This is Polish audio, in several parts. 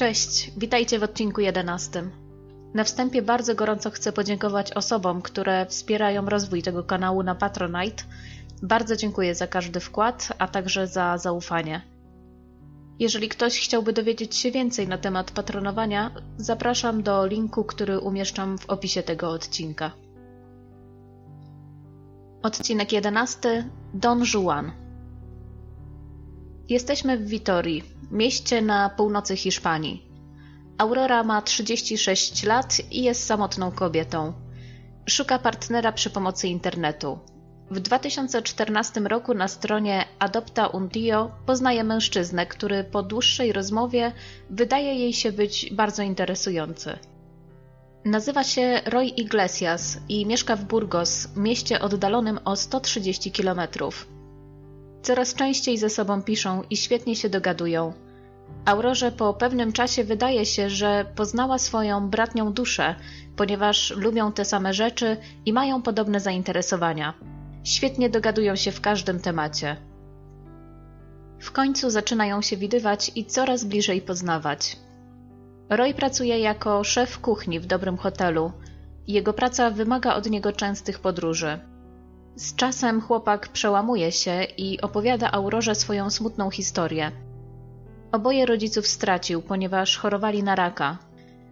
Cześć, witajcie w odcinku 11. Na wstępie bardzo gorąco chcę podziękować osobom, które wspierają rozwój tego kanału na Patronite. Bardzo dziękuję za każdy wkład, a także za zaufanie. Jeżeli ktoś chciałby dowiedzieć się więcej na temat patronowania, zapraszam do linku, który umieszczam w opisie tego odcinka. Odcinek 11 Don Juan. Jesteśmy w Vitorii, mieście na północy Hiszpanii. Aurora ma 36 lat i jest samotną kobietą. Szuka partnera przy pomocy internetu. W 2014 roku na stronie Adopta un Dio poznaje mężczyznę, który po dłuższej rozmowie wydaje jej się być bardzo interesujący. Nazywa się Roy Iglesias i mieszka w Burgos, mieście oddalonym o 130 km. Coraz częściej ze sobą piszą i świetnie się dogadują. Aurorze po pewnym czasie wydaje się, że poznała swoją bratnią duszę, ponieważ lubią te same rzeczy i mają podobne zainteresowania. Świetnie dogadują się w każdym temacie. W końcu zaczynają się widywać i coraz bliżej poznawać. Roy pracuje jako szef kuchni w dobrym hotelu. Jego praca wymaga od niego częstych podróży. Z czasem chłopak przełamuje się i opowiada Aurorze swoją smutną historię. Oboje rodziców stracił, ponieważ chorowali na raka.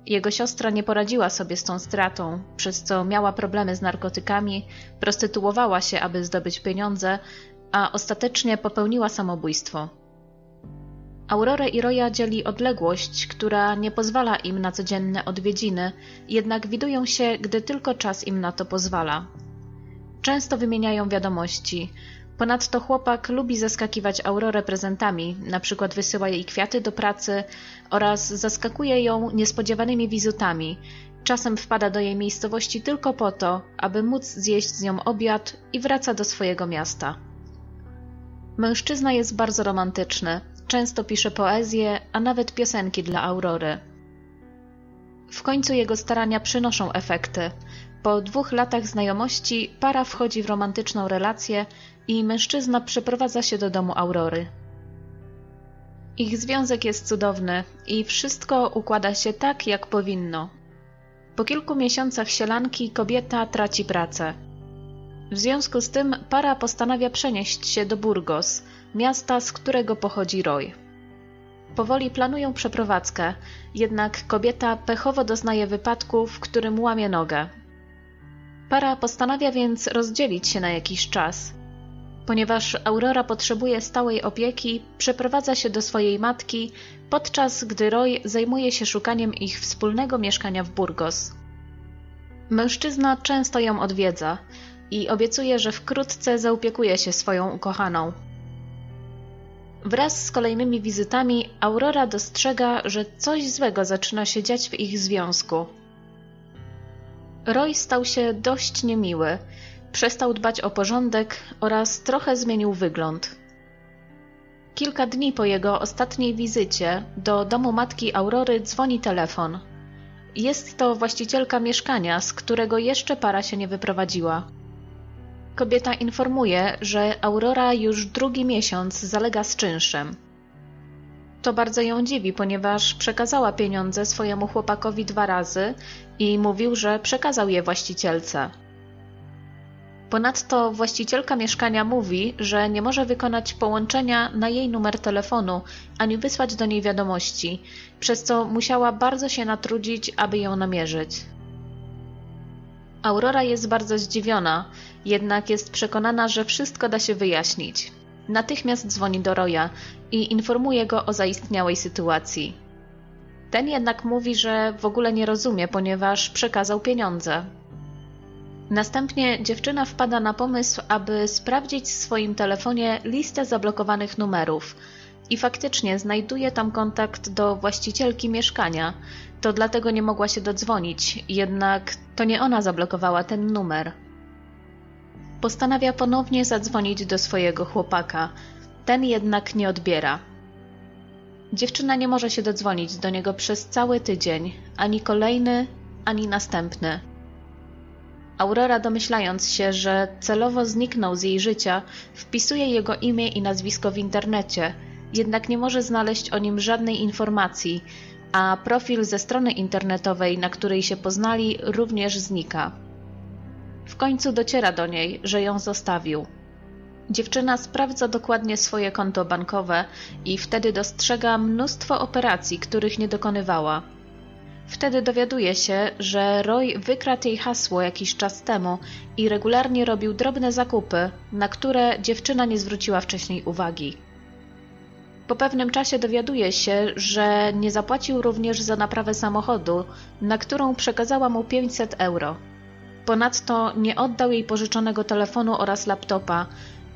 Jego siostra nie poradziła sobie z tą stratą, przez co miała problemy z narkotykami, prostytuowała się, aby zdobyć pieniądze, a ostatecznie popełniła samobójstwo. Aurorę i Roya dzieli odległość, która nie pozwala im na codzienne odwiedziny, jednak widują się, gdy tylko czas im na to pozwala. Często wymieniają wiadomości. Ponadto chłopak lubi zaskakiwać Aurorę prezentami, na przykład wysyła jej kwiaty do pracy oraz zaskakuje ją niespodziewanymi wizytami. Czasem wpada do jej miejscowości tylko po to, aby móc zjeść z nią obiad i wraca do swojego miasta. Mężczyzna jest bardzo romantyczny, często pisze poezję, a nawet piosenki dla Aurory. W końcu jego starania przynoszą efekty. Po dwóch latach znajomości para wchodzi w romantyczną relację i mężczyzna przeprowadza się do domu Aurory. Ich związek jest cudowny i wszystko układa się tak, jak powinno. Po kilku miesiącach sielanki kobieta traci pracę. W związku z tym para postanawia przenieść się do Burgos, miasta, z którego pochodzi Roy. Powoli planują przeprowadzkę, jednak kobieta pechowo doznaje wypadku, w którym łamie nogę. Para postanawia więc rozdzielić się na jakiś czas. Ponieważ Aurora potrzebuje stałej opieki, przeprowadza się do swojej matki, podczas gdy Roy zajmuje się szukaniem ich wspólnego mieszkania w Burgos. Mężczyzna często ją odwiedza i obiecuje, że wkrótce zaopiekuje się swoją ukochaną. Wraz z kolejnymi wizytami Aurora dostrzega, że coś złego zaczyna się dziać w ich związku. Roy stał się dość niemiły, przestał dbać o porządek oraz trochę zmienił wygląd. Kilka dni po jego ostatniej wizycie do domu matki Aurory dzwoni telefon. Jest to właścicielka mieszkania, z którego jeszcze para się nie wyprowadziła. Kobieta informuje, że Aurora już drugi miesiąc zalega z czynszem. To bardzo ją dziwi, ponieważ przekazała pieniądze swojemu chłopakowi dwa razy i mówił, że przekazał je właścicielce. Ponadto właścicielka mieszkania mówi, że nie może wykonać połączenia na jej numer telefonu ani wysłać do niej wiadomości, przez co musiała bardzo się natrudzić, aby ją namierzyć. Aurora jest bardzo zdziwiona, jednak jest przekonana, że wszystko da się wyjaśnić. Natychmiast dzwoni do Roya i informuje go o zaistniałej sytuacji. Ten jednak mówi, że w ogóle nie rozumie, ponieważ przekazał pieniądze. Następnie dziewczyna wpada na pomysł, aby sprawdzić w swoim telefonie listę zablokowanych numerów i faktycznie znajduje tam kontakt do właścicielki mieszkania. To dlatego nie mogła się dodzwonić, jednak to nie ona zablokowała ten numer. Postanawia ponownie zadzwonić do swojego chłopaka. Ten jednak nie odbiera. Dziewczyna nie może się dodzwonić do niego przez cały tydzień, ani kolejny, ani następny. Aurora, domyślając się, że celowo zniknął z jej życia, wpisuje jego imię i nazwisko w internecie, jednak nie może znaleźć o nim żadnej informacji, a profil ze strony internetowej, na której się poznali, również znika. W końcu dociera do niej, że ją zostawił. Dziewczyna sprawdza dokładnie swoje konto bankowe i wtedy dostrzega mnóstwo operacji, których nie dokonywała. Wtedy dowiaduje się, że Roy wykradł jej hasło jakiś czas temu i regularnie robił drobne zakupy, na które dziewczyna nie zwróciła wcześniej uwagi. Po pewnym czasie dowiaduje się, że nie zapłacił również za naprawę samochodu, na którą przekazała mu 500 euro. Ponadto nie oddał jej pożyczonego telefonu oraz laptopa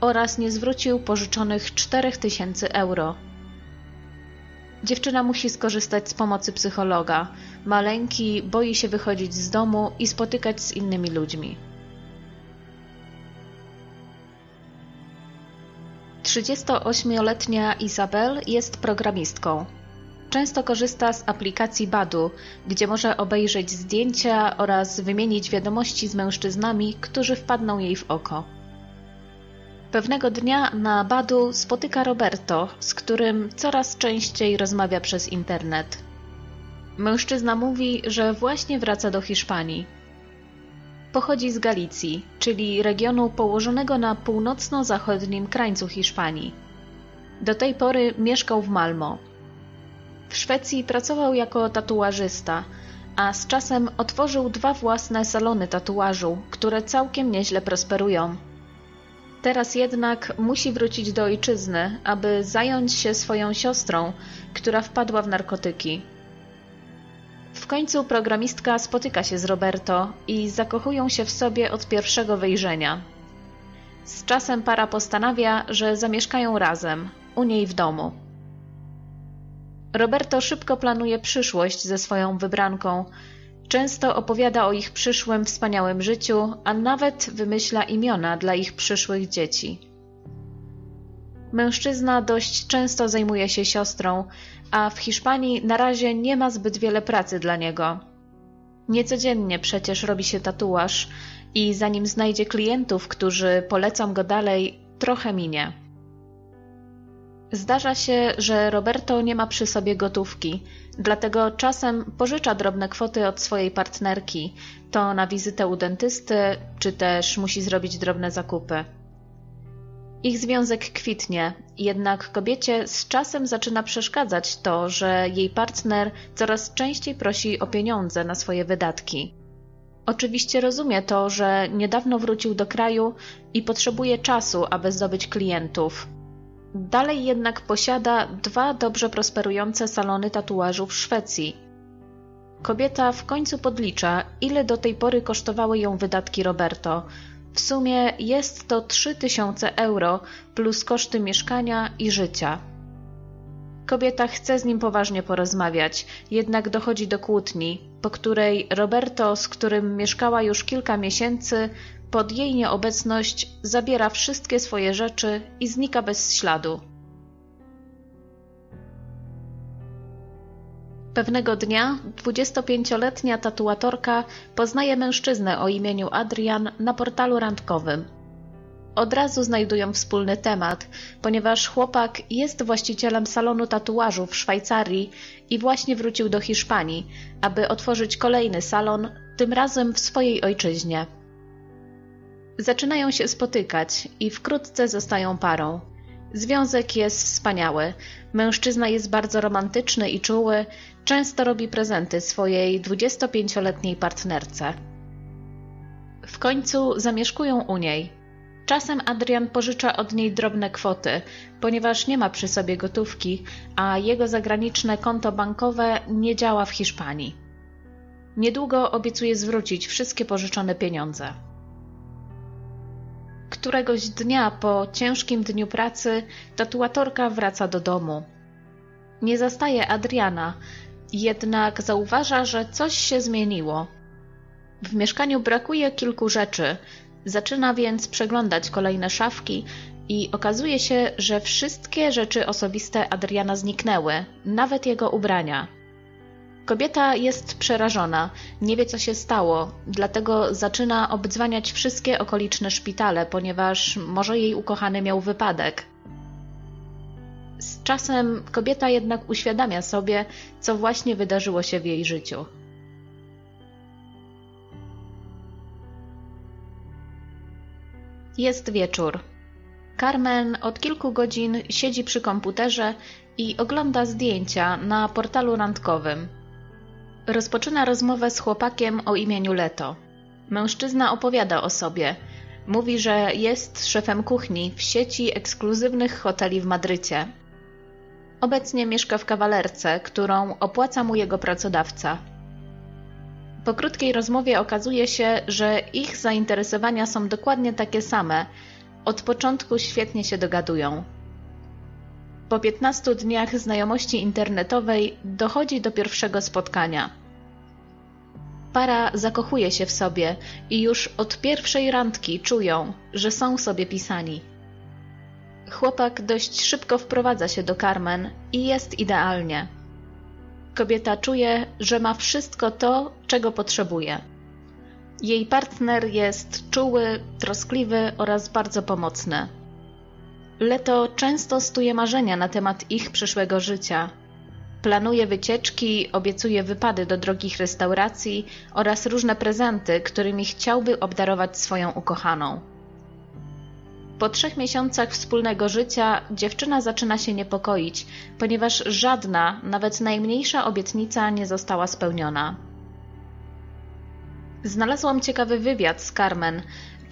oraz nie zwrócił pożyczonych 4000 euro. Dziewczyna musi skorzystać z pomocy psychologa. Maleńki boi się wychodzić z domu i spotykać z innymi ludźmi. 38-letnia Isabel jest programistką. Często korzysta z aplikacji Badu, gdzie może obejrzeć zdjęcia oraz wymienić wiadomości z mężczyznami, którzy wpadną jej w oko. Pewnego dnia na Badu spotyka Roberto, z którym coraz częściej rozmawia przez internet. Mężczyzna mówi, że właśnie wraca do Hiszpanii. Pochodzi z Galicji, czyli regionu położonego na północno-zachodnim krańcu Hiszpanii. Do tej pory mieszkał w Malmo. W Szwecji pracował jako tatuażysta, a z czasem otworzył dwa własne salony tatuażu, które całkiem nieźle prosperują. Teraz jednak musi wrócić do ojczyzny, aby zająć się swoją siostrą, która wpadła w narkotyki. W końcu programistka spotyka się z Roberto i zakochują się w sobie od pierwszego wejrzenia. Z czasem para postanawia, że zamieszkają razem, u niej w domu. Roberto szybko planuje przyszłość ze swoją wybranką. Często opowiada o ich przyszłym wspaniałym życiu, a nawet wymyśla imiona dla ich przyszłych dzieci. Mężczyzna dość często zajmuje się siostrą, a w Hiszpanii na razie nie ma zbyt wiele pracy dla niego. Niecodziennie przecież robi się tatuaż i zanim znajdzie klientów, którzy polecą go dalej, trochę minie. Zdarza się, że Roberto nie ma przy sobie gotówki, dlatego czasem pożycza drobne kwoty od swojej partnerki, to na wizytę u dentysty, czy też musi zrobić drobne zakupy. Ich związek kwitnie, jednak kobiecie z czasem zaczyna przeszkadzać to, że jej partner coraz częściej prosi o pieniądze na swoje wydatki. Oczywiście rozumie to, że niedawno wrócił do kraju i potrzebuje czasu, aby zdobyć klientów. Dalej jednak posiada dwa dobrze prosperujące salony tatuażu w Szwecji. Kobieta w końcu podlicza, ile do tej pory kosztowały ją wydatki Roberto. W sumie jest to 3000 euro plus koszty mieszkania i życia. Kobieta chce z nim poważnie porozmawiać, jednak dochodzi do kłótni, po której Roberto, z którym mieszkała już kilka miesięcy, pod jej nieobecność zabiera wszystkie swoje rzeczy i znika bez śladu. Pewnego dnia 25-letnia tatuatorka poznaje mężczyznę o imieniu Adrian na portalu randkowym. Od razu znajdują wspólny temat, ponieważ chłopak jest właścicielem salonu tatuażu w Szwajcarii i właśnie wrócił do Hiszpanii, aby otworzyć kolejny salon, tym razem w swojej ojczyźnie. Zaczynają się spotykać i wkrótce zostają parą. Związek jest wspaniały. Mężczyzna jest bardzo romantyczny i czuły, często robi prezenty swojej 25-letniej partnerce. W końcu zamieszkują u niej. Czasem Adrian pożycza od niej drobne kwoty, ponieważ nie ma przy sobie gotówki, a jego zagraniczne konto bankowe nie działa w Hiszpanii. Niedługo obiecuje zwrócić wszystkie pożyczone pieniądze. Któregoś dnia po ciężkim dniu pracy tatuatorka wraca do domu. Nie zastaje Adriana, jednak zauważa, że coś się zmieniło. W mieszkaniu brakuje kilku rzeczy, zaczyna więc przeglądać kolejne szafki i okazuje się, że wszystkie rzeczy osobiste Adriana zniknęły, nawet jego ubrania. Kobieta jest przerażona, nie wie co się stało, dlatego zaczyna obdzwaniać wszystkie okoliczne szpitale, ponieważ może jej ukochany miał wypadek. Z czasem kobieta jednak uświadamia sobie, co właśnie wydarzyło się w jej życiu. Jest wieczór. Carmen od kilku godzin siedzi przy komputerze i ogląda zdjęcia na portalu randkowym. Rozpoczyna rozmowę z chłopakiem o imieniu Leto. Mężczyzna opowiada o sobie. Mówi, że jest szefem kuchni w sieci ekskluzywnych hoteli w Madrycie. Obecnie mieszka w kawalerce, którą opłaca mu jego pracodawca. Po krótkiej rozmowie okazuje się, że ich zainteresowania są dokładnie takie same. Od początku świetnie się dogadują. Po 15 dniach znajomości internetowej dochodzi do pierwszego spotkania. Para zakochuje się w sobie i już od pierwszej randki czują, że są sobie pisani. Chłopak dość szybko wprowadza się do Carmen i jest idealnie. Kobieta czuje, że ma wszystko to, czego potrzebuje. Jej partner jest czuły, troskliwy oraz bardzo pomocny. Leto często stuje marzenia na temat ich przyszłego życia. Planuje wycieczki, obiecuje wypady do drogich restauracji oraz różne prezenty, którymi chciałby obdarować swoją ukochaną. Po trzech miesiącach wspólnego życia dziewczyna zaczyna się niepokoić, ponieważ żadna, nawet najmniejsza obietnica nie została spełniona. Znalazłam ciekawy wywiad z Carmen.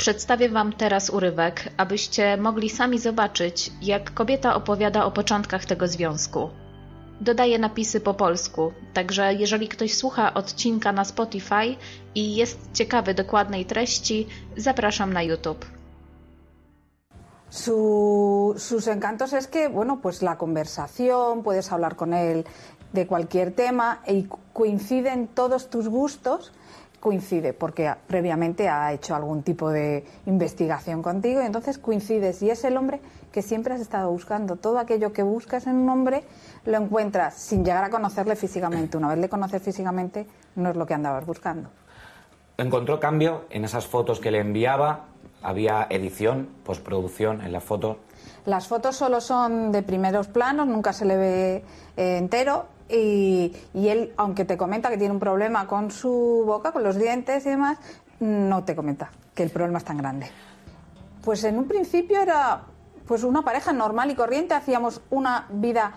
Przedstawię Wam teraz urywek, abyście mogli sami zobaczyć, jak kobieta opowiada o początkach tego związku. Dodaję napisy po polsku, także jeżeli ktoś słucha odcinka na Spotify i jest ciekawy dokładnej treści, zapraszam na YouTube. Su- sus encantos es que, bueno, pues la conversación, puedes hablar con él de cualquier tema y coinciden todos tus gustos, coincide porque previamente ha hecho algún tipo de investigación contigo y entonces coincides y es el hombre que siempre has estado buscando. Todo aquello que buscas en un hombre lo encuentras sin llegar a conocerle físicamente. Una vez le conoces físicamente no es lo que andabas buscando. Encontró cambio en esas fotos que le enviaba. Había edición, postproducción en la foto. Las fotos solo son de primeros planos, nunca se le ve eh, entero y, él, aunque te comenta que tiene un problema con su boca, con los dientes y demás, no te comenta que el problema es tan grande. Pues en un principio era pues una pareja normal y corriente, hacíamos una vida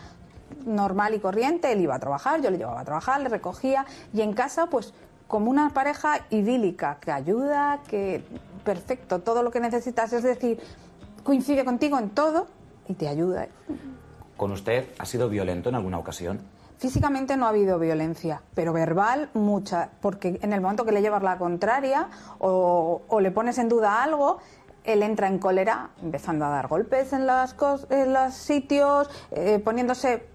normal y corriente, él iba a trabajar, yo le llevaba a trabajar, le recogía y en casa pues como una pareja idílica que ayuda, que perfecto, todo lo que necesitas, es decir, coincide contigo en todo y te ayuda. ¿Con usted ha sido violento en alguna ocasión? Físicamente no ha habido violencia, pero verbal mucha, porque en el momento que le llevas la contraria o, le pones en duda algo, él entra en cólera, empezando a dar golpes en, en los sitios, eh, poniéndose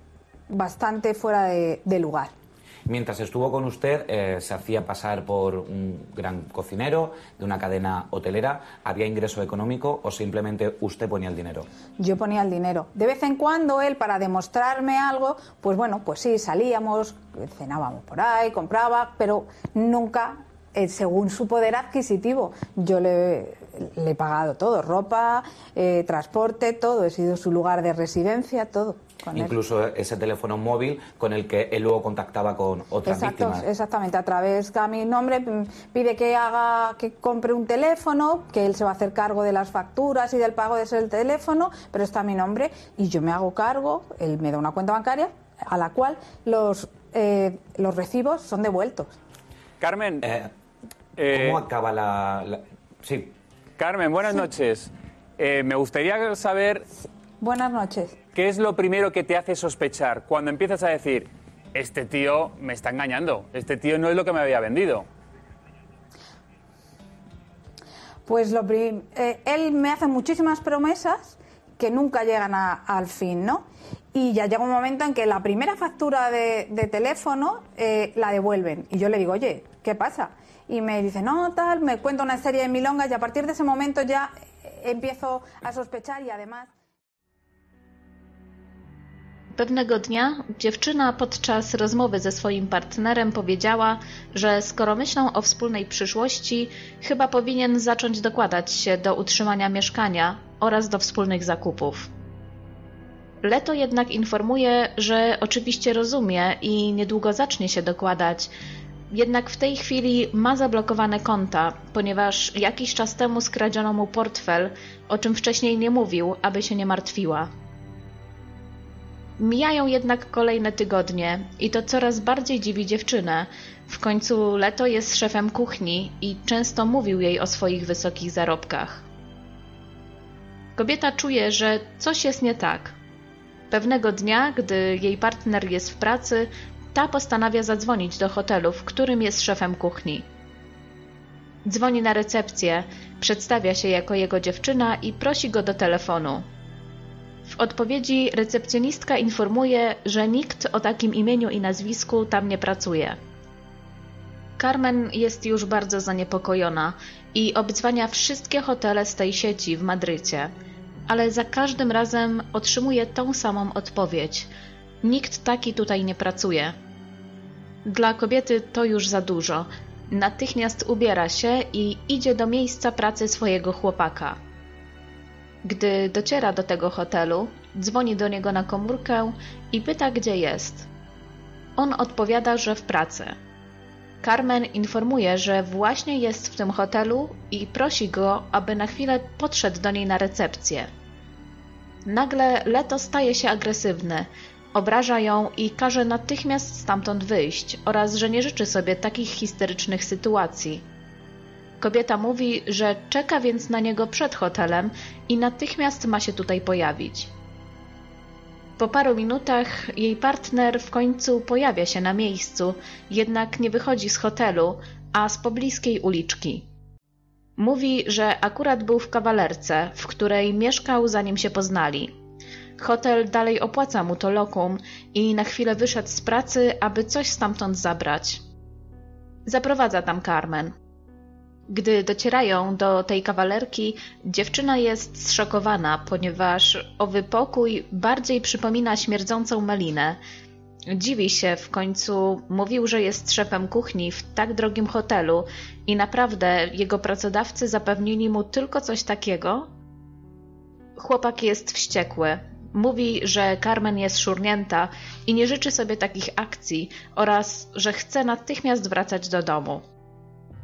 bastante fuera de, de lugar. Mientras estuvo con usted, eh, se hacía pasar por un gran cocinero de una cadena hotelera. ¿Había ingreso económico o simplemente usted ponía el dinero? Yo ponía el dinero. De vez en cuando él, para demostrarme algo, pues bueno, pues sí, salíamos, cenábamos por ahí, compraba, pero nunca eh, según su poder adquisitivo. Yo le, he pagado todo, ropa, eh, transporte, todo. He sido su lugar de residencia, todo. Con él. Incluso ese teléfono móvil con el que él luego contactaba con otras Exacto, víctimas. exactamente. A través de mi nombre mm, pide que haga, que compre un teléfono, que él se va a hacer cargo de las facturas y del pago de ese teléfono, pero está mi nombre y yo me hago cargo. Él me da una cuenta bancaria a la cual los eh, los recibos son devueltos. Carmen, Eh, eh, ¿Cómo acaba la, la- Sí, Carmen, buenas noches. Eh, me gustaría saber Buenas noches. Qué es lo primero que te hace sospechar cuando empiezas a decir, este tío me está engañando, este tío no es lo que me había vendido. Pues lo eh, él me hace muchísimas promesas que nunca llegan a- al fin, ¿no? Y ya llega un momento en que la primera factura de, de teléfono eh, la devuelven. Y yo le digo, oye, ¿qué pasa? Y me dice, no, tal, me cuenta una serie de milongas y a partir de ese momento ya eh, empiezo a sospechar y además... Pewnego dnia dziewczyna podczas rozmowy ze swoim partnerem powiedziała, że skoro myślą o wspólnej przyszłości, chyba powinien zacząć dokładać się do utrzymania mieszkania oraz do wspólnych zakupów. Leto jednak informuje, że oczywiście rozumie i niedługo zacznie się dokładać. Jednak w tej chwili ma zablokowane konta, ponieważ jakiś czas temu skradziono mu portfel, o czym wcześniej nie mówił, aby się nie martwiła. Mijają jednak kolejne tygodnie i to coraz bardziej dziwi dziewczynę. W końcu Leto jest szefem kuchni i często mówił jej o swoich wysokich zarobkach. Kobieta czuje, że coś jest nie tak. Pewnego dnia, gdy jej partner jest w pracy, ta postanawia zadzwonić do hotelu, w którym jest szefem kuchni. Dzwoni na recepcję, przedstawia się jako jego dziewczyna i prosi go do telefonu. W odpowiedzi recepcjonistka informuje, że nikt o takim imieniu i nazwisku tam nie pracuje. Carmen jest już bardzo zaniepokojona i obdzwania wszystkie hotele z tej sieci w Madrycie, ale za każdym razem otrzymuje tą samą odpowiedź. Nikt taki tutaj nie pracuje. Dla kobiety to już za dużo. Natychmiast ubiera się i idzie do miejsca pracy swojego chłopaka. Gdy dociera do tego hotelu, dzwoni do niego na komórkę i pyta, gdzie jest. On odpowiada, że w pracy. Carmen informuje, że właśnie jest w tym hotelu i prosi go, aby na chwilę podszedł do niej na recepcję. Nagle Leto staje się agresywny, obraża ją i każe natychmiast stamtąd wyjść oraz że nie życzy sobie takich histerycznych sytuacji. Kobieta mówi, że czeka więc na niego przed hotelem i natychmiast ma się tutaj pojawić. Po paru minutach jej partner w końcu pojawia się na miejscu, jednak nie wychodzi z hotelu, a z pobliskiej uliczki. Mówi, że akurat był w kawalerce, w której mieszkał zanim się poznali. Hotel dalej opłaca mu to lokum i na chwilę wyszedł z pracy, aby coś stamtąd zabrać. Zaprowadza tam Carmen. Gdy docierają do tej kawalerki, dziewczyna jest zszokowana, ponieważ owy pokój bardziej przypomina śmierdzącą melinę. Dziwi się w końcu, mówił, że jest szefem kuchni w tak drogim hotelu i naprawdę jego pracodawcy zapewnili mu tylko coś takiego? Chłopak jest wściekły. Mówi, że Carmen jest szurnięta i nie życzy sobie takich akcji oraz że chce natychmiast wracać do domu.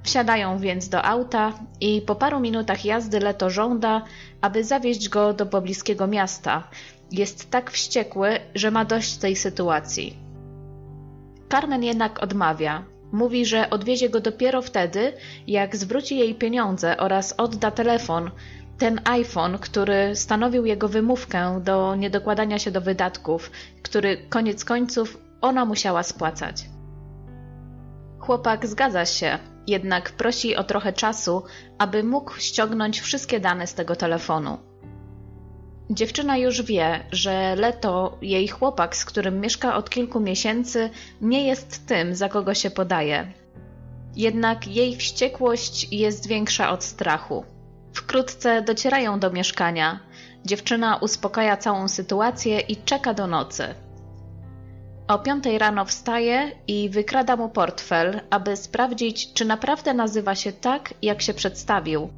Wsiadają więc do auta i po paru minutach jazdy Leto żąda, aby zawieźć go do pobliskiego miasta. Jest tak wściekły, że ma dość tej sytuacji. Carmen jednak odmawia. Mówi, że odwiezie go dopiero wtedy, jak zwróci jej pieniądze oraz odda telefon, ten iPhone, który stanowił jego wymówkę do niedokładania się do wydatków, który koniec końców ona musiała spłacać. Chłopak zgadza się, jednak prosi o trochę czasu, aby mógł ściągnąć wszystkie dane z tego telefonu. Dziewczyna już wie, że Leto, jej chłopak, z którym mieszka od kilku miesięcy, nie jest tym, za kogo się podaje. Jednak jej wściekłość jest większa od strachu. Wkrótce docierają do mieszkania. Dziewczyna uspokaja całą sytuację i czeka do nocy. O piątej rano wstaje i wykrada mu portfel, aby sprawdzić, czy naprawdę nazywa się tak, jak się przedstawił.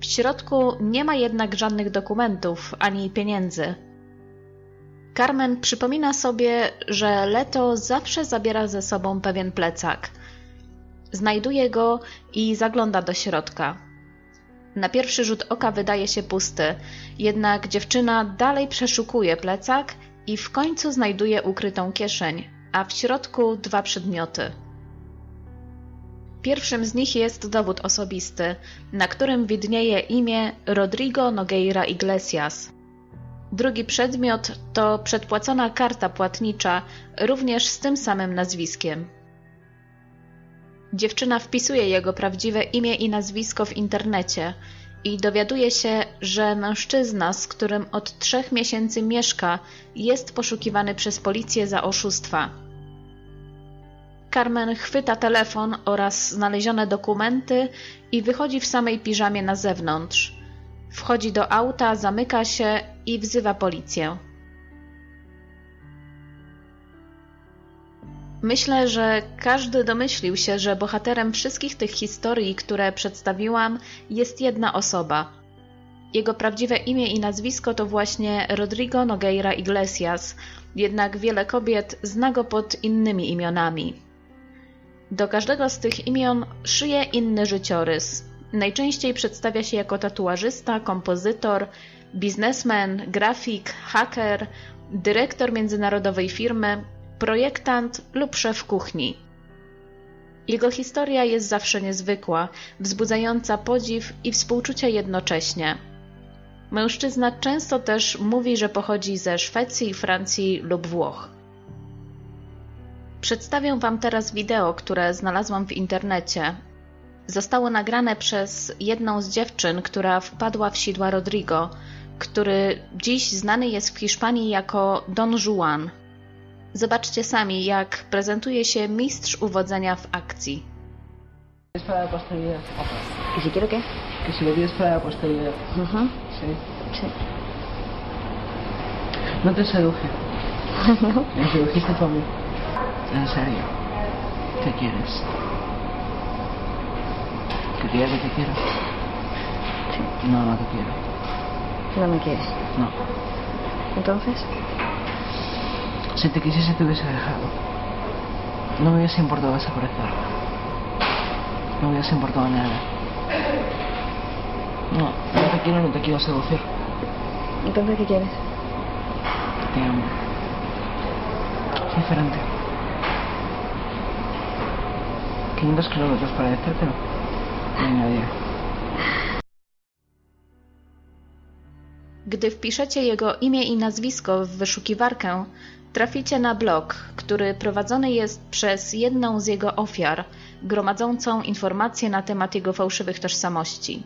W środku nie ma jednak żadnych dokumentów ani pieniędzy. Carmen przypomina sobie, że Leto zawsze zabiera ze sobą pewien plecak. Znajduje go i zagląda do środka. Na pierwszy rzut oka wydaje się pusty, jednak dziewczyna dalej przeszukuje plecak i w końcu znajduje ukrytą kieszeń, a w środku dwa przedmioty. Pierwszym z nich jest dowód osobisty, na którym widnieje imię Rodrigo Nogueira Iglesias. Drugi przedmiot to przedpłacona karta płatnicza, również z tym samym nazwiskiem. Dziewczyna wpisuje jego prawdziwe imię i nazwisko w internecie i dowiaduje się, że mężczyzna, z którym od trzech miesięcy mieszka, jest poszukiwany przez policję za oszustwa. Carmen chwyta telefon oraz znalezione dokumenty i wychodzi w samej piżamie na zewnątrz. Wchodzi do auta, zamyka się i wzywa policję. Myślę, że każdy domyślił się, że bohaterem wszystkich tych historii, które przedstawiłam, jest jedna osoba. Jego prawdziwe imię i nazwisko to właśnie Rodrigo Nogueira Iglesias, jednak wiele kobiet zna go pod innymi imionami. Do każdego z tych imion szyje inny życiorys. Najczęściej przedstawia się jako tatuażysta, kompozytor, biznesmen, grafik, haker, dyrektor międzynarodowej firmy, projektant lub szef kuchni. Jego historia jest zawsze niezwykła, wzbudzająca podziw i współczucie jednocześnie. Mężczyzna często też mówi, że pochodzi ze Szwecji, Francji lub Włoch. Przedstawię Wam teraz wideo, które znalazłam w internecie. Zostało nagrane przez jedną z dziewczyn, która wpadła w sidła Rodrigo, który dziś znany jest w Hiszpanii jako Don Juan. Zobaczcie sami, jak prezentuje się mistrz uwodzenia w akcji. Para la posteridad. ¿Que si quiero qué? Que si lo pides para la posteridad. Ujú, Sí. Sí. No te seduje. no. Me sedujiste tú a mí. En serio. ¿Qué quieres? ¿Que diga que te quiero? No, no te quiero. No me quieres. No. Entonces, Si te quisiese te hubiese dejado. No me hubiese importado desaparecer. No me hubiese importado nada. No, no te quiero, no te quiero seducir. entonces ¿qué quieres? Te amo. Es diferente. 500 kilómetros para decírtelo. Venga, día. Gdy wpiszecie jego imię i nazwisko w wyszukiwarkę, traficie na blog, który prowadzony jest przez jedną z jego ofiar, gromadzącą informacje na temat jego fałszywych tożsamości.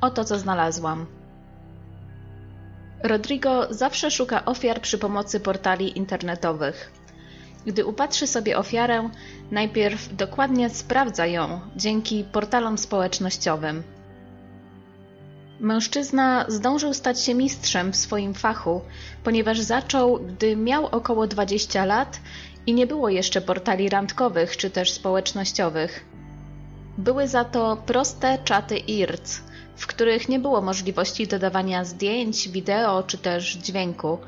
Oto co znalazłam. Rodrigo zawsze szuka ofiar przy pomocy portali internetowych. Gdy upatrzy sobie ofiarę, najpierw dokładnie sprawdza ją dzięki portalom społecznościowym. Mężczyzna zdążył stać się mistrzem w swoim fachu, ponieważ zaczął, gdy miał około 20 lat i nie było jeszcze portali randkowych czy też społecznościowych. Były za to proste czaty IRC, w których nie było możliwości dodawania zdjęć, wideo czy też dźwięku,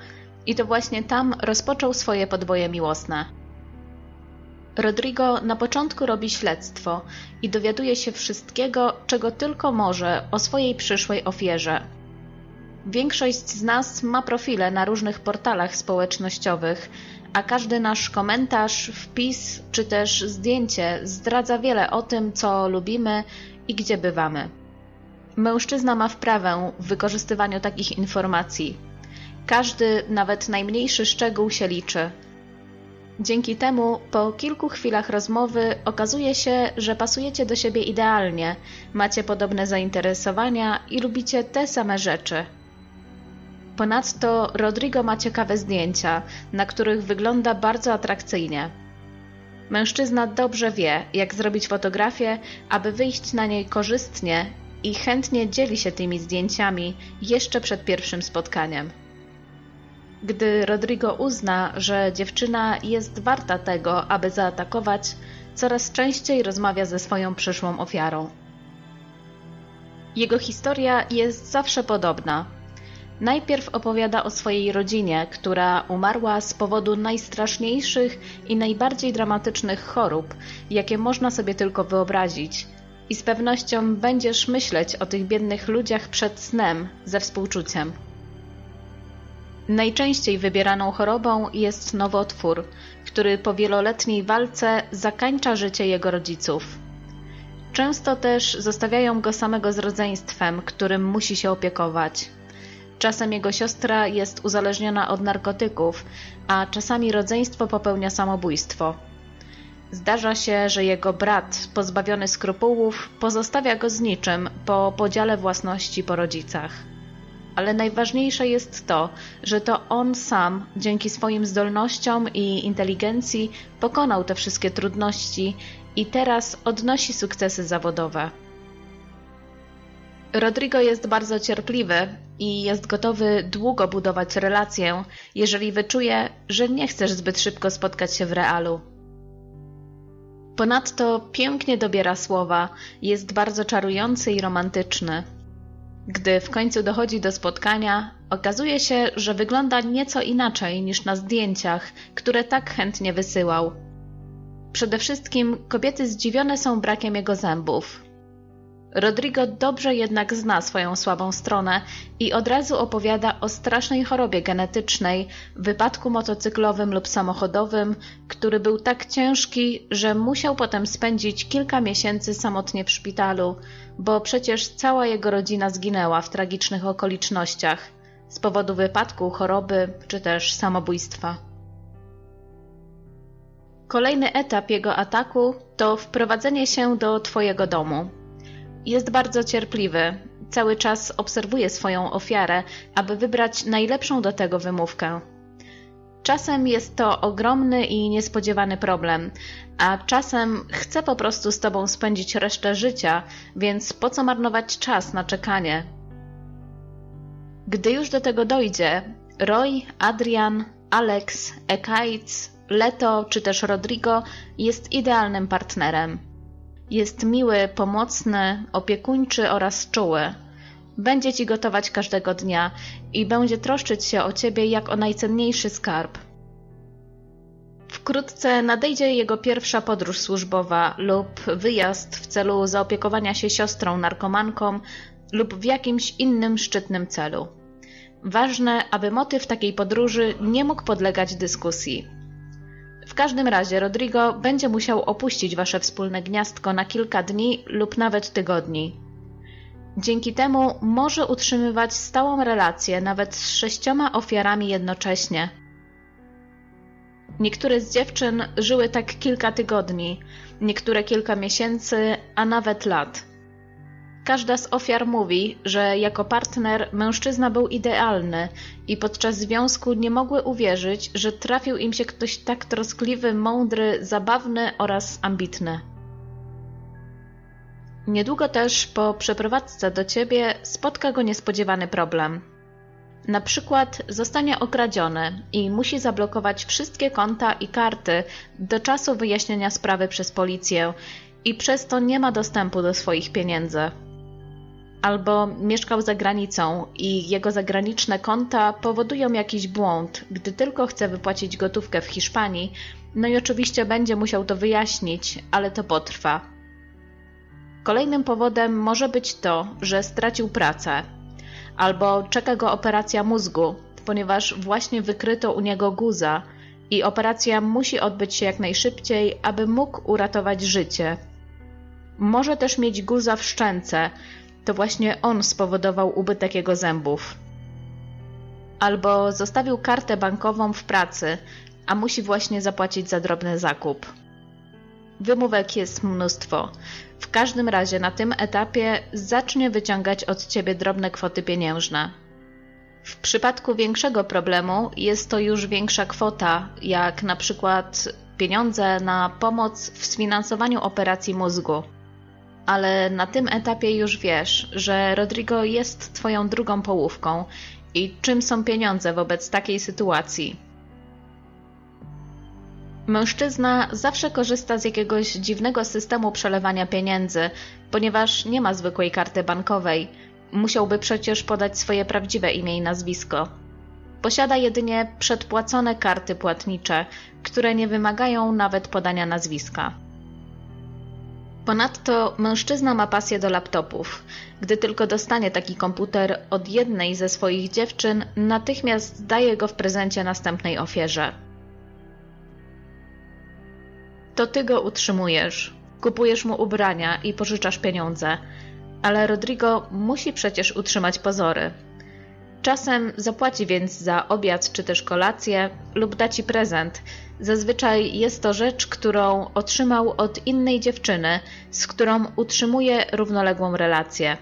i to właśnie tam rozpoczął swoje podboje miłosne. Rodrigo na początku robi śledztwo i dowiaduje się wszystkiego, czego tylko może o swojej przyszłej ofierze. Większość z nas ma profile na różnych portalach społecznościowych, a każdy nasz komentarz, wpis czy też zdjęcie zdradza wiele o tym, co lubimy i gdzie bywamy. Mężczyzna ma wprawę w wykorzystywaniu takich informacji. Każdy, nawet najmniejszy szczegół się liczy. Dzięki temu, po kilku chwilach rozmowy, okazuje się, że pasujecie do siebie idealnie, macie podobne zainteresowania i lubicie te same rzeczy. Ponadto Rodrigo ma ciekawe zdjęcia, na których wygląda bardzo atrakcyjnie. Mężczyzna dobrze wie, jak zrobić fotografię, aby wyjść na niej korzystnie i chętnie dzieli się tymi zdjęciami jeszcze przed pierwszym spotkaniem. Gdy Rodrigo uzna, że dziewczyna jest warta tego, aby zaatakować, coraz częściej rozmawia ze swoją przyszłą ofiarą. Jego historia jest zawsze podobna. Najpierw opowiada o swojej rodzinie, która umarła z powodu najstraszniejszych i najbardziej dramatycznych chorób, jakie można sobie tylko wyobrazić. I z pewnością będziesz myśleć o tych biednych ludziach przed snem ze współczuciem. Najczęściej wybieraną chorobą jest nowotwór, który po wieloletniej walce zakańcza życie jego rodziców. Często też zostawiają go samego z rodzeństwem, którym musi się opiekować. Czasem jego siostra jest uzależniona od narkotyków, a czasami rodzeństwo popełnia samobójstwo. Zdarza się, że jego brat, pozbawiony skrupułów, pozostawia go z niczym po podziale własności po rodzicach. Ale najważniejsze jest to, że to on sam, dzięki swoim zdolnościom i inteligencji, pokonał te wszystkie trudności i teraz odnosi sukcesy zawodowe. Rodrigo jest bardzo cierpliwy i jest gotowy długo budować relację, jeżeli wyczuje, że nie chcesz zbyt szybko spotkać się w realu. Ponadto pięknie dobiera słowa, jest bardzo czarujący i romantyczny. Gdy w końcu dochodzi do spotkania, okazuje się, że wygląda nieco inaczej niż na zdjęciach, które tak chętnie wysyłał. Przede wszystkim kobiety zdziwione są brakiem jego zębów. Rodrigo dobrze jednak zna swoją słabą stronę i od razu opowiada o strasznej chorobie genetycznej, wypadku motocyklowym lub samochodowym, który był tak ciężki, że musiał potem spędzić kilka miesięcy samotnie w szpitalu, bo przecież cała jego rodzina zginęła w tragicznych okolicznościach z powodu wypadku, choroby czy też samobójstwa. Kolejny etap jego ataku to wprowadzenie się do Twojego domu. Jest bardzo cierpliwy, cały czas obserwuje swoją ofiarę, aby wybrać najlepszą do tego wymówkę. Czasem jest to ogromny i niespodziewany problem, a czasem chce po prostu z tobą spędzić resztę życia, więc po co marnować czas na czekanie? Gdy już do tego dojdzie, Roy, Adrian, Alex, Ekaitz, Leto czy też Rodrigo jest idealnym partnerem. Jest miły, pomocny, opiekuńczy oraz czuły. Będzie ci gotować każdego dnia i będzie troszczyć się o ciebie jak o najcenniejszy skarb. Wkrótce nadejdzie jego pierwsza podróż służbowa lub wyjazd w celu zaopiekowania się siostrą narkomanką lub w jakimś innym szczytnym celu. Ważne, aby motyw takiej podróży nie mógł podlegać dyskusji. W każdym razie Rodrigo będzie musiał opuścić wasze wspólne gniazdko na kilka dni lub nawet tygodni. Dzięki temu może utrzymywać stałą relację nawet z sześcioma ofiarami jednocześnie. Niektóre z dziewczyn żyły tak kilka tygodni, niektóre kilka miesięcy, a nawet lat. Każda z ofiar mówi, że jako partner mężczyzna był idealny i podczas związku nie mogły uwierzyć, że trafił im się ktoś tak troskliwy, mądry, zabawny oraz ambitny. Niedługo też po przeprowadzce do ciebie spotka go niespodziewany problem. Na przykład zostanie okradziony i musi zablokować wszystkie konta i karty do czasu wyjaśnienia sprawy przez policję i przez to nie ma dostępu do swoich pieniędzy. Albo mieszkał za granicą i jego zagraniczne konta powodują jakiś błąd, gdy tylko chce wypłacić gotówkę w Hiszpanii, no i oczywiście będzie musiał to wyjaśnić, ale to potrwa. Kolejnym powodem może być to, że stracił pracę, albo czeka go operacja mózgu, ponieważ właśnie wykryto u niego guza i operacja musi odbyć się jak najszybciej, aby mógł uratować życie. Może też mieć guza w szczęce, to właśnie on spowodował ubytek jego zębów. Albo zostawił kartę bankową w pracy, a musi właśnie zapłacić za drobny zakup. Wymówek jest mnóstwo. W każdym razie na tym etapie zacznie wyciągać od ciebie drobne kwoty pieniężne. W przypadku większego problemu jest to już większa kwota, jak na przykład pieniądze na pomoc w sfinansowaniu operacji mózgu. Ale na tym etapie już wiesz, że Rodrigo jest twoją drugą połówką i czym są pieniądze wobec takiej sytuacji. Mężczyzna zawsze korzysta z jakiegoś dziwnego systemu przelewania pieniędzy, ponieważ nie ma zwykłej karty bankowej. Musiałby przecież podać swoje prawdziwe imię i nazwisko. Posiada jedynie przedpłacone karty płatnicze, które nie wymagają nawet podania nazwiska. Ponadto mężczyzna ma pasję do laptopów. Gdy tylko dostanie taki komputer od jednej ze swoich dziewczyn, natychmiast daje go w prezencie następnej ofierze. To ty go utrzymujesz, kupujesz mu ubrania i pożyczasz pieniądze, ale Rodrigo musi przecież utrzymać pozory. Czasem zapłaci więc za obiad czy też kolację lub da ci prezent. Zazwyczaj jest to rzecz, którą otrzymał od innej dziewczyny, z którą utrzymuje równoległą relację.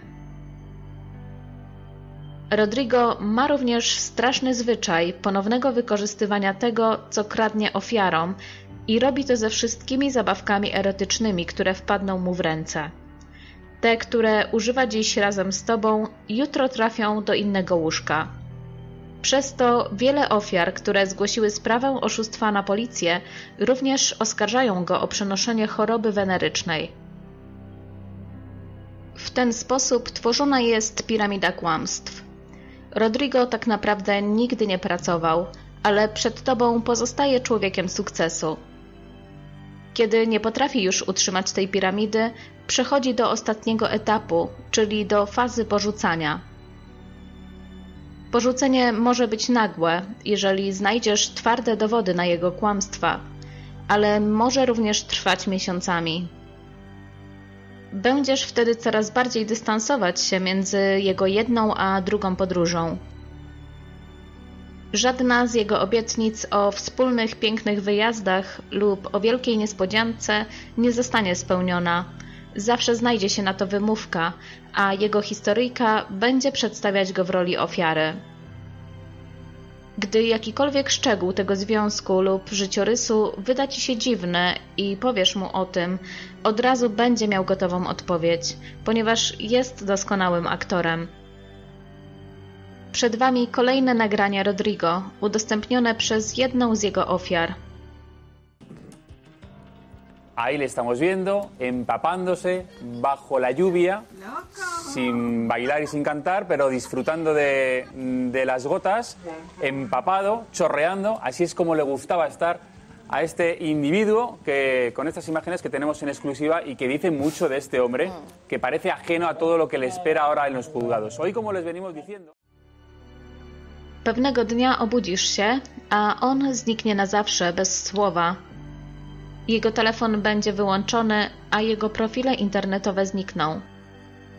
Rodrigo ma również straszny zwyczaj ponownego wykorzystywania tego, co kradnie ofiarom i robi to ze wszystkimi zabawkami erotycznymi, które wpadną mu w ręce. Te, które używa dziś razem z tobą, jutro trafią do innego łóżka. Przez to wiele ofiar, które zgłosiły sprawę oszustwa na policję, również oskarżają go o przenoszenie choroby wenerycznej. W ten sposób tworzona jest piramida kłamstw. Rodrigo tak naprawdę nigdy nie pracował, ale przed tobą pozostaje człowiekiem sukcesu. Kiedy nie potrafi już utrzymać tej piramidy, przechodzi do ostatniego etapu, czyli do fazy porzucania. Porzucenie może być nagłe, jeżeli znajdziesz twarde dowody na jego kłamstwa, ale może również trwać miesiącami. Będziesz wtedy coraz bardziej dystansować się między jego jedną a drugą podróżą. Żadna z jego obietnic o wspólnych pięknych wyjazdach lub o wielkiej niespodziance nie zostanie spełniona. Zawsze znajdzie się na to wymówka, a jego historyjka będzie przedstawiać go w roli ofiary. Gdy jakikolwiek szczegół tego związku lub życiorysu wyda ci się dziwny i powiesz mu o tym, od razu będzie miał gotową odpowiedź, ponieważ jest doskonałym aktorem. Przed Wami kolejne nagrania Rodrigo, udostępnione przez jedną z jego ofiar. Ahí le estamos viendo empapándose bajo la lluvia, sin bailar y sin cantar, pero disfrutando de, de las gotas, empapado, chorreando. Así es como le gustaba estar a este individuo que con estas imágenes que tenemos en exclusiva y que dice mucho de este hombre, que parece ajeno a todo lo que le espera ahora en los juzgados. Hoy, como les venimos diciendo. Pewnego dnia obudzisz się, a on zniknie na zawsze, bez słowa. Jego telefon będzie wyłączony, a jego profile internetowe znikną.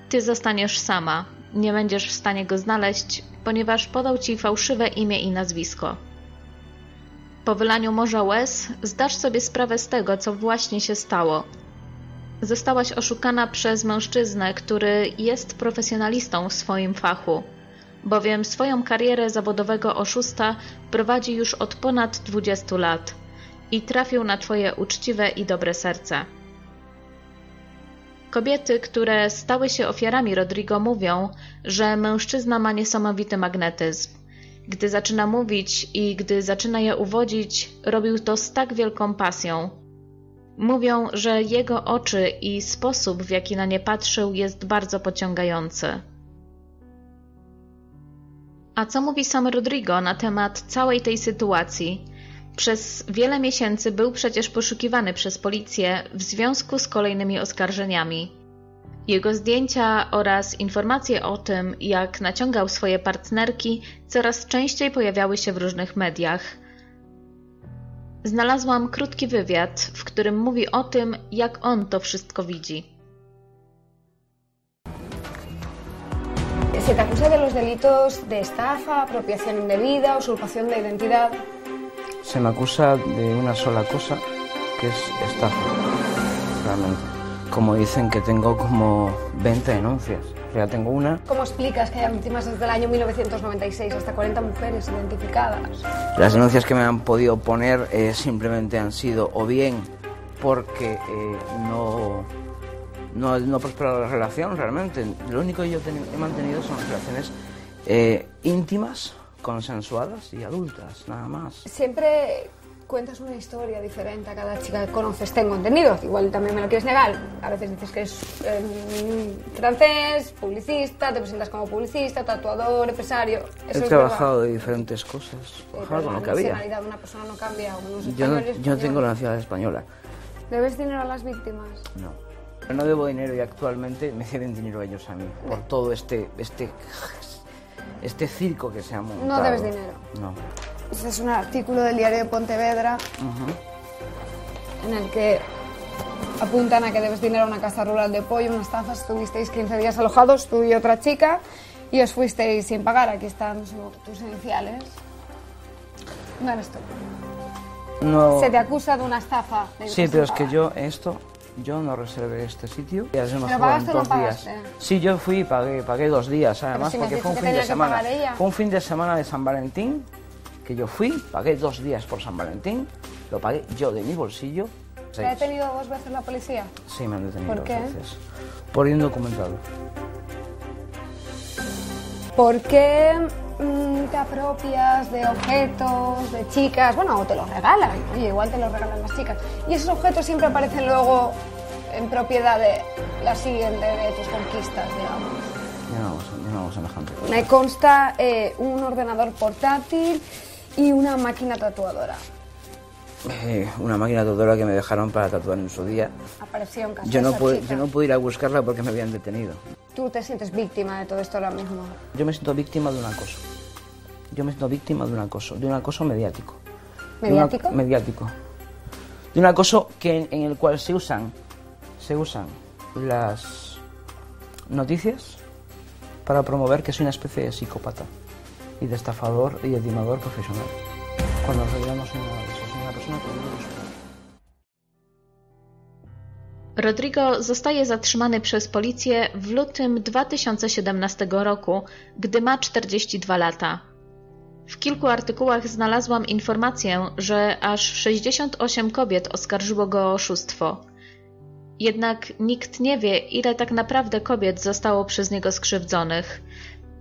Ty zostaniesz sama, nie będziesz w stanie go znaleźć, ponieważ podał ci fałszywe imię i nazwisko. Po wylaniu morza łez zdasz sobie sprawę z tego, co właśnie się stało. Zostałaś oszukana przez mężczyznę, który jest profesjonalistą w swoim fachu, bowiem swoją karierę zawodowego oszusta prowadzi już od ponad 20 lat i trafił na Twoje uczciwe i dobre serce. Kobiety, które stały się ofiarami Rodrigo, mówią, że mężczyzna ma niesamowity magnetyzm. Gdy zaczyna mówić i gdy zaczyna je uwodzić, robił to z tak wielką pasją. Mówią, że jego oczy i sposób, w jaki na nie patrzył, jest bardzo pociągający. A co mówi sam Rodrigo na temat całej tej sytuacji? Przez wiele miesięcy był przecież poszukiwany przez policję w związku z kolejnymi oskarżeniami. Jego zdjęcia oraz informacje o tym, jak naciągał swoje partnerki, coraz częściej pojawiały się w różnych mediach. Znalazłam krótki wywiad, w którym mówi o tym, jak on to wszystko widzi. Se te acusa de los delitos de estafa, apropiación indebida, usurpación de identidad. Se me acusa de una sola cosa, que es estafa, realmente. Como dicen que tengo como 20 denuncias. Ya tengo una. ¿Cómo explicas que haya víctimas desde el año 1996, hasta 40 mujeres identificadas? Las denuncias que me han podido poner eh, simplemente han sido o bien porque eh, no, no, no prosperado la relación realmente. Lo único que yo he mantenido son relaciones eh, íntimas, consensuadas y adultas, nada más. Siempre cuentas una historia diferente a cada chica que conoces. Tengo entendido, igual también me lo quieres negar. A veces dices que es eh, francés, publicista, te presentas como publicista, tatuador, empresario. He trabajado de diferentes cosas, trabajaba con lo que La había. de una persona no cambia. Unos Yo no, yo no tengo la nacionalidad española, ¿Debes dinero a las víctimas? no. Pero no debo dinero y actualmente me deben dinero ellos a mí por todo este, este, este circo que se ha montado. debes dinero. No. Este es un artículo del diario de Pontevedra en el que apuntan a que debes dinero a una casa rural de pollo, una estafa. Estuvisteis 15 días alojados, tú y otra chica, y os fuisteis sin pagar. Aquí están tus iniciales. No eres tú. No. Se te acusa de una estafa. de Sí, pero es que yo esto, yo no reservé este sitio. Nos ¿Pero fueron pagaste o no dos días. Sí, yo fui y pagué, pagué dos días, además, si porque fue un fin de semana. Fue un fin de semana de San Valentín que yo fui, pagué dos días por San Valentín, lo pagué yo de mi bolsillo. ¿Te ha detenido dos veces la policía? Sí, me han detenido ¿Por dos qué? veces. Por indocumentado. ¿Por qué mm, te apropias de objetos, de chicas? Bueno, o te los regalan. Oye, igual te los regalan las chicas. Y esos objetos siempre aparecen luego en propiedad de la siguiente de tus conquistas, digamos. No, no, no semejante. Me consta eh, un ordenador portátil y una máquina tatuadora. Eh, una máquina tatuadora que me dejaron para tatuar en su día. Apareció en casa Yo no, pude, yo no pude ir a buscarla porque me habían detenido. Tú te sientes víctima de todo esto ahora mismo. Yo me siento víctima de un acoso. Yo me siento víctima de un acoso, de un acoso mediático. De una- ¿Mediático? mediático. De un acoso que, en el cual se usan, se usan las noticias para promover que soy una especie de psicópata y de estafador y de timador profesional. Cuando en realidad no soy nada de eso, soy una persona que Rodrigo zostaje zatrzymany przez policję w lutym 2017 roku, gdy ma 42 lata. W kilku artykułach znalazłam informację, że aż 68 kobiet oskarżyło go o oszustwo. Jednak nikt nie wie, ile tak naprawdę kobiet zostało przez niego skrzywdzonych.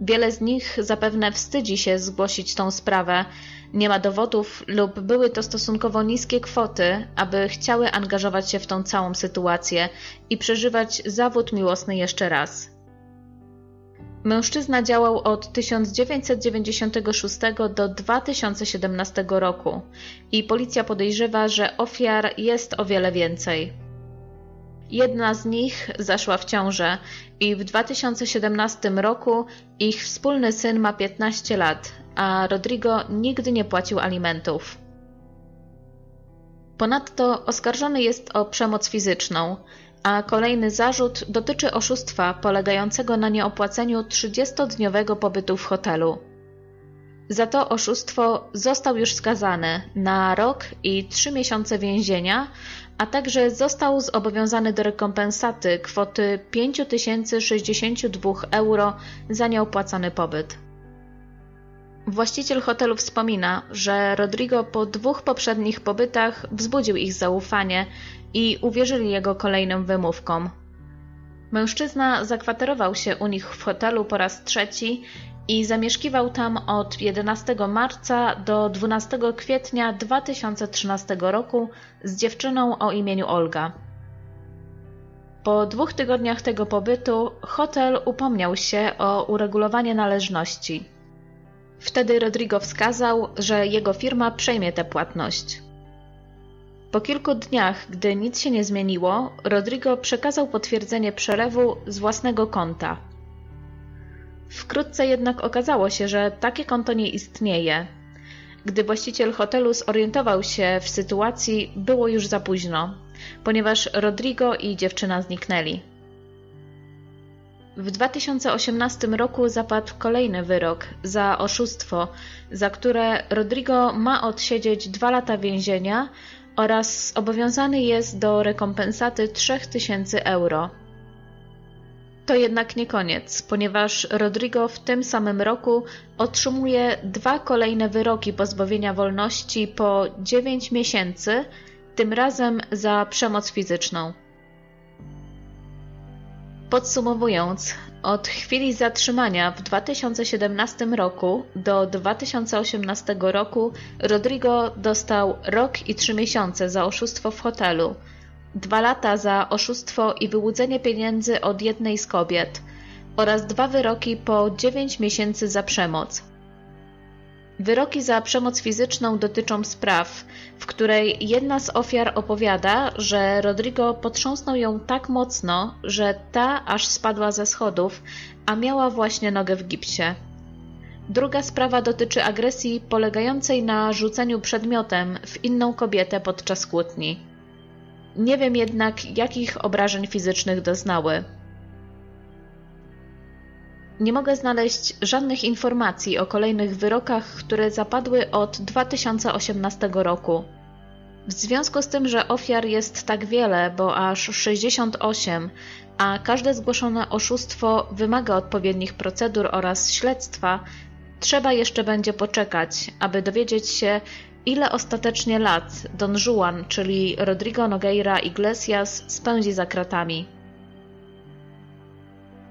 Wiele z nich zapewne wstydzi się zgłosić tą sprawę, nie ma dowodów lub były to stosunkowo niskie kwoty, aby chciały angażować się w tą całą sytuację i przeżywać zawód miłosny jeszcze raz. Mężczyzna działał od 1996 do 2017 roku i policja podejrzewa, że ofiar jest o wiele więcej. Jedna z nich zaszła w ciążę i w 2017 roku ich wspólny syn ma 15 lat, a Rodrigo nigdy nie płacił alimentów. Ponadto oskarżony jest o przemoc fizyczną, a kolejny zarzut dotyczy oszustwa polegającego na nieopłaceniu 30-dniowego pobytu w hotelu. Za to oszustwo został już skazany na rok i trzy miesiące więzienia, a także został zobowiązany do rekompensaty kwoty 5062 euro za nieopłacony pobyt. Właściciel hotelu wspomina, że Rodrigo po dwóch poprzednich pobytach wzbudził ich zaufanie i uwierzyli jego kolejnym wymówkom. Mężczyzna zakwaterował się u nich w hotelu po raz trzeci i zamieszkiwał tam od 11 marca do 12 kwietnia 2013 roku z dziewczyną o imieniu Olga. Po dwóch tygodniach tego pobytu hotel upomniał się o uregulowanie należności. Wtedy Rodrigo wskazał, że jego firma przejmie tę płatność. Po kilku dniach, gdy nic się nie zmieniło, Rodrigo przekazał potwierdzenie przelewu z własnego konta. Wkrótce jednak okazało się, że takie konto nie istnieje. Gdy właściciel hotelu zorientował się w sytuacji, było już za późno, ponieważ Rodrigo i dziewczyna zniknęli. W 2018 roku zapadł kolejny wyrok za oszustwo, za które Rodrigo ma odsiedzieć dwa lata więzienia oraz zobowiązany jest do rekompensaty 3000 euro. To jednak nie koniec, ponieważ Rodrigo w tym samym roku otrzymuje dwa kolejne wyroki pozbawienia wolności po 9 miesięcy, tym razem za przemoc fizyczną. Podsumowując, od chwili zatrzymania w 2017 roku do 2018 roku Rodrigo dostał rok i trzy miesiące za oszustwo w hotelu, dwa lata za oszustwo i wyłudzenie pieniędzy od jednej z kobiet oraz dwa wyroki po 9 miesięcy za przemoc. Wyroki za przemoc fizyczną dotyczą spraw, w której jedna z ofiar opowiada, że Rodrigo potrząsnął ją tak mocno, że ta aż spadła ze schodów, a miała właśnie nogę w gipsie. Druga sprawa dotyczy agresji polegającej na rzuceniu przedmiotem w inną kobietę podczas kłótni. Nie wiem jednak, jakich obrażeń fizycznych doznały. Nie mogę znaleźć żadnych informacji o kolejnych wyrokach, które zapadły od 2018 roku. W związku z tym, że ofiar jest tak wiele, bo aż 68, a każde zgłoszone oszustwo wymaga odpowiednich procedur oraz śledztwa, trzeba jeszcze będzie poczekać, aby dowiedzieć się, ile ostatecznie lat Don Juan, czyli Rodrigo Nogueira Iglesias, spędzi za kratami.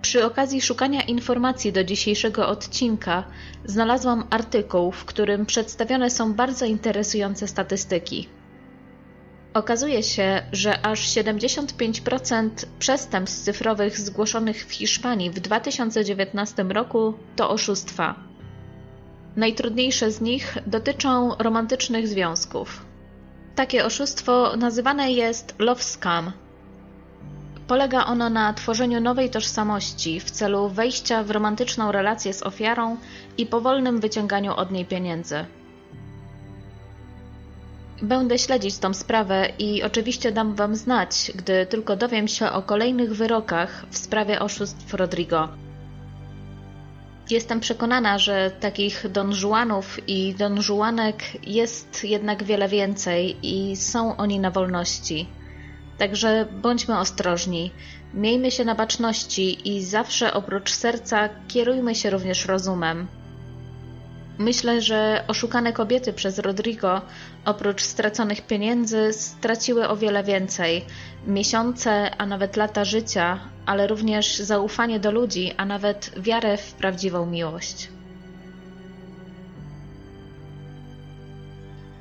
Przy okazji szukania informacji do dzisiejszego odcinka znalazłam artykuł, w którym przedstawione są bardzo interesujące statystyki. Okazuje się, że aż 75% przestępstw cyfrowych zgłoszonych w Hiszpanii w 2019 roku to oszustwa. Najtrudniejsze z nich dotyczą romantycznych związków. Takie oszustwo nazywane jest love scam. Polega ono na tworzeniu nowej tożsamości w celu wejścia w romantyczną relację z ofiarą i powolnym wyciąganiu od niej pieniędzy. Będę śledzić tą sprawę i oczywiście dam Wam znać, gdy tylko dowiem się o kolejnych wyrokach w sprawie oszustw Rodrigo. Jestem przekonana, że takich Don Juanów i Don Juanek jest jednak wiele więcej i są oni na wolności. Także bądźmy ostrożni, miejmy się na baczności i zawsze oprócz serca kierujmy się również rozumem. Myślę, że oszukane kobiety przez Rodrigo, oprócz straconych pieniędzy, straciły o wiele więcej miesiące, a nawet lata życia, ale również zaufanie do ludzi, a nawet wiarę w prawdziwą miłość.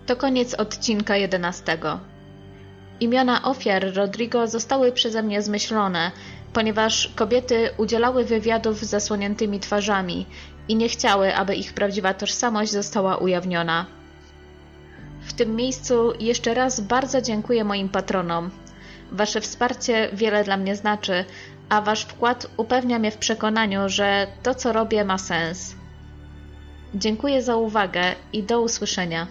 To koniec odcinka 11. Imiona ofiar Rodrigo zostały przeze mnie zmyślone, ponieważ kobiety udzielały wywiadów z zasłoniętymi twarzami i nie chciały, aby ich prawdziwa tożsamość została ujawniona. W tym miejscu jeszcze raz bardzo dziękuję moim patronom. Wasze wsparcie wiele dla mnie znaczy, a wasz wkład upewnia mnie w przekonaniu, że to co robię ma sens. Dziękuję za uwagę i do usłyszenia.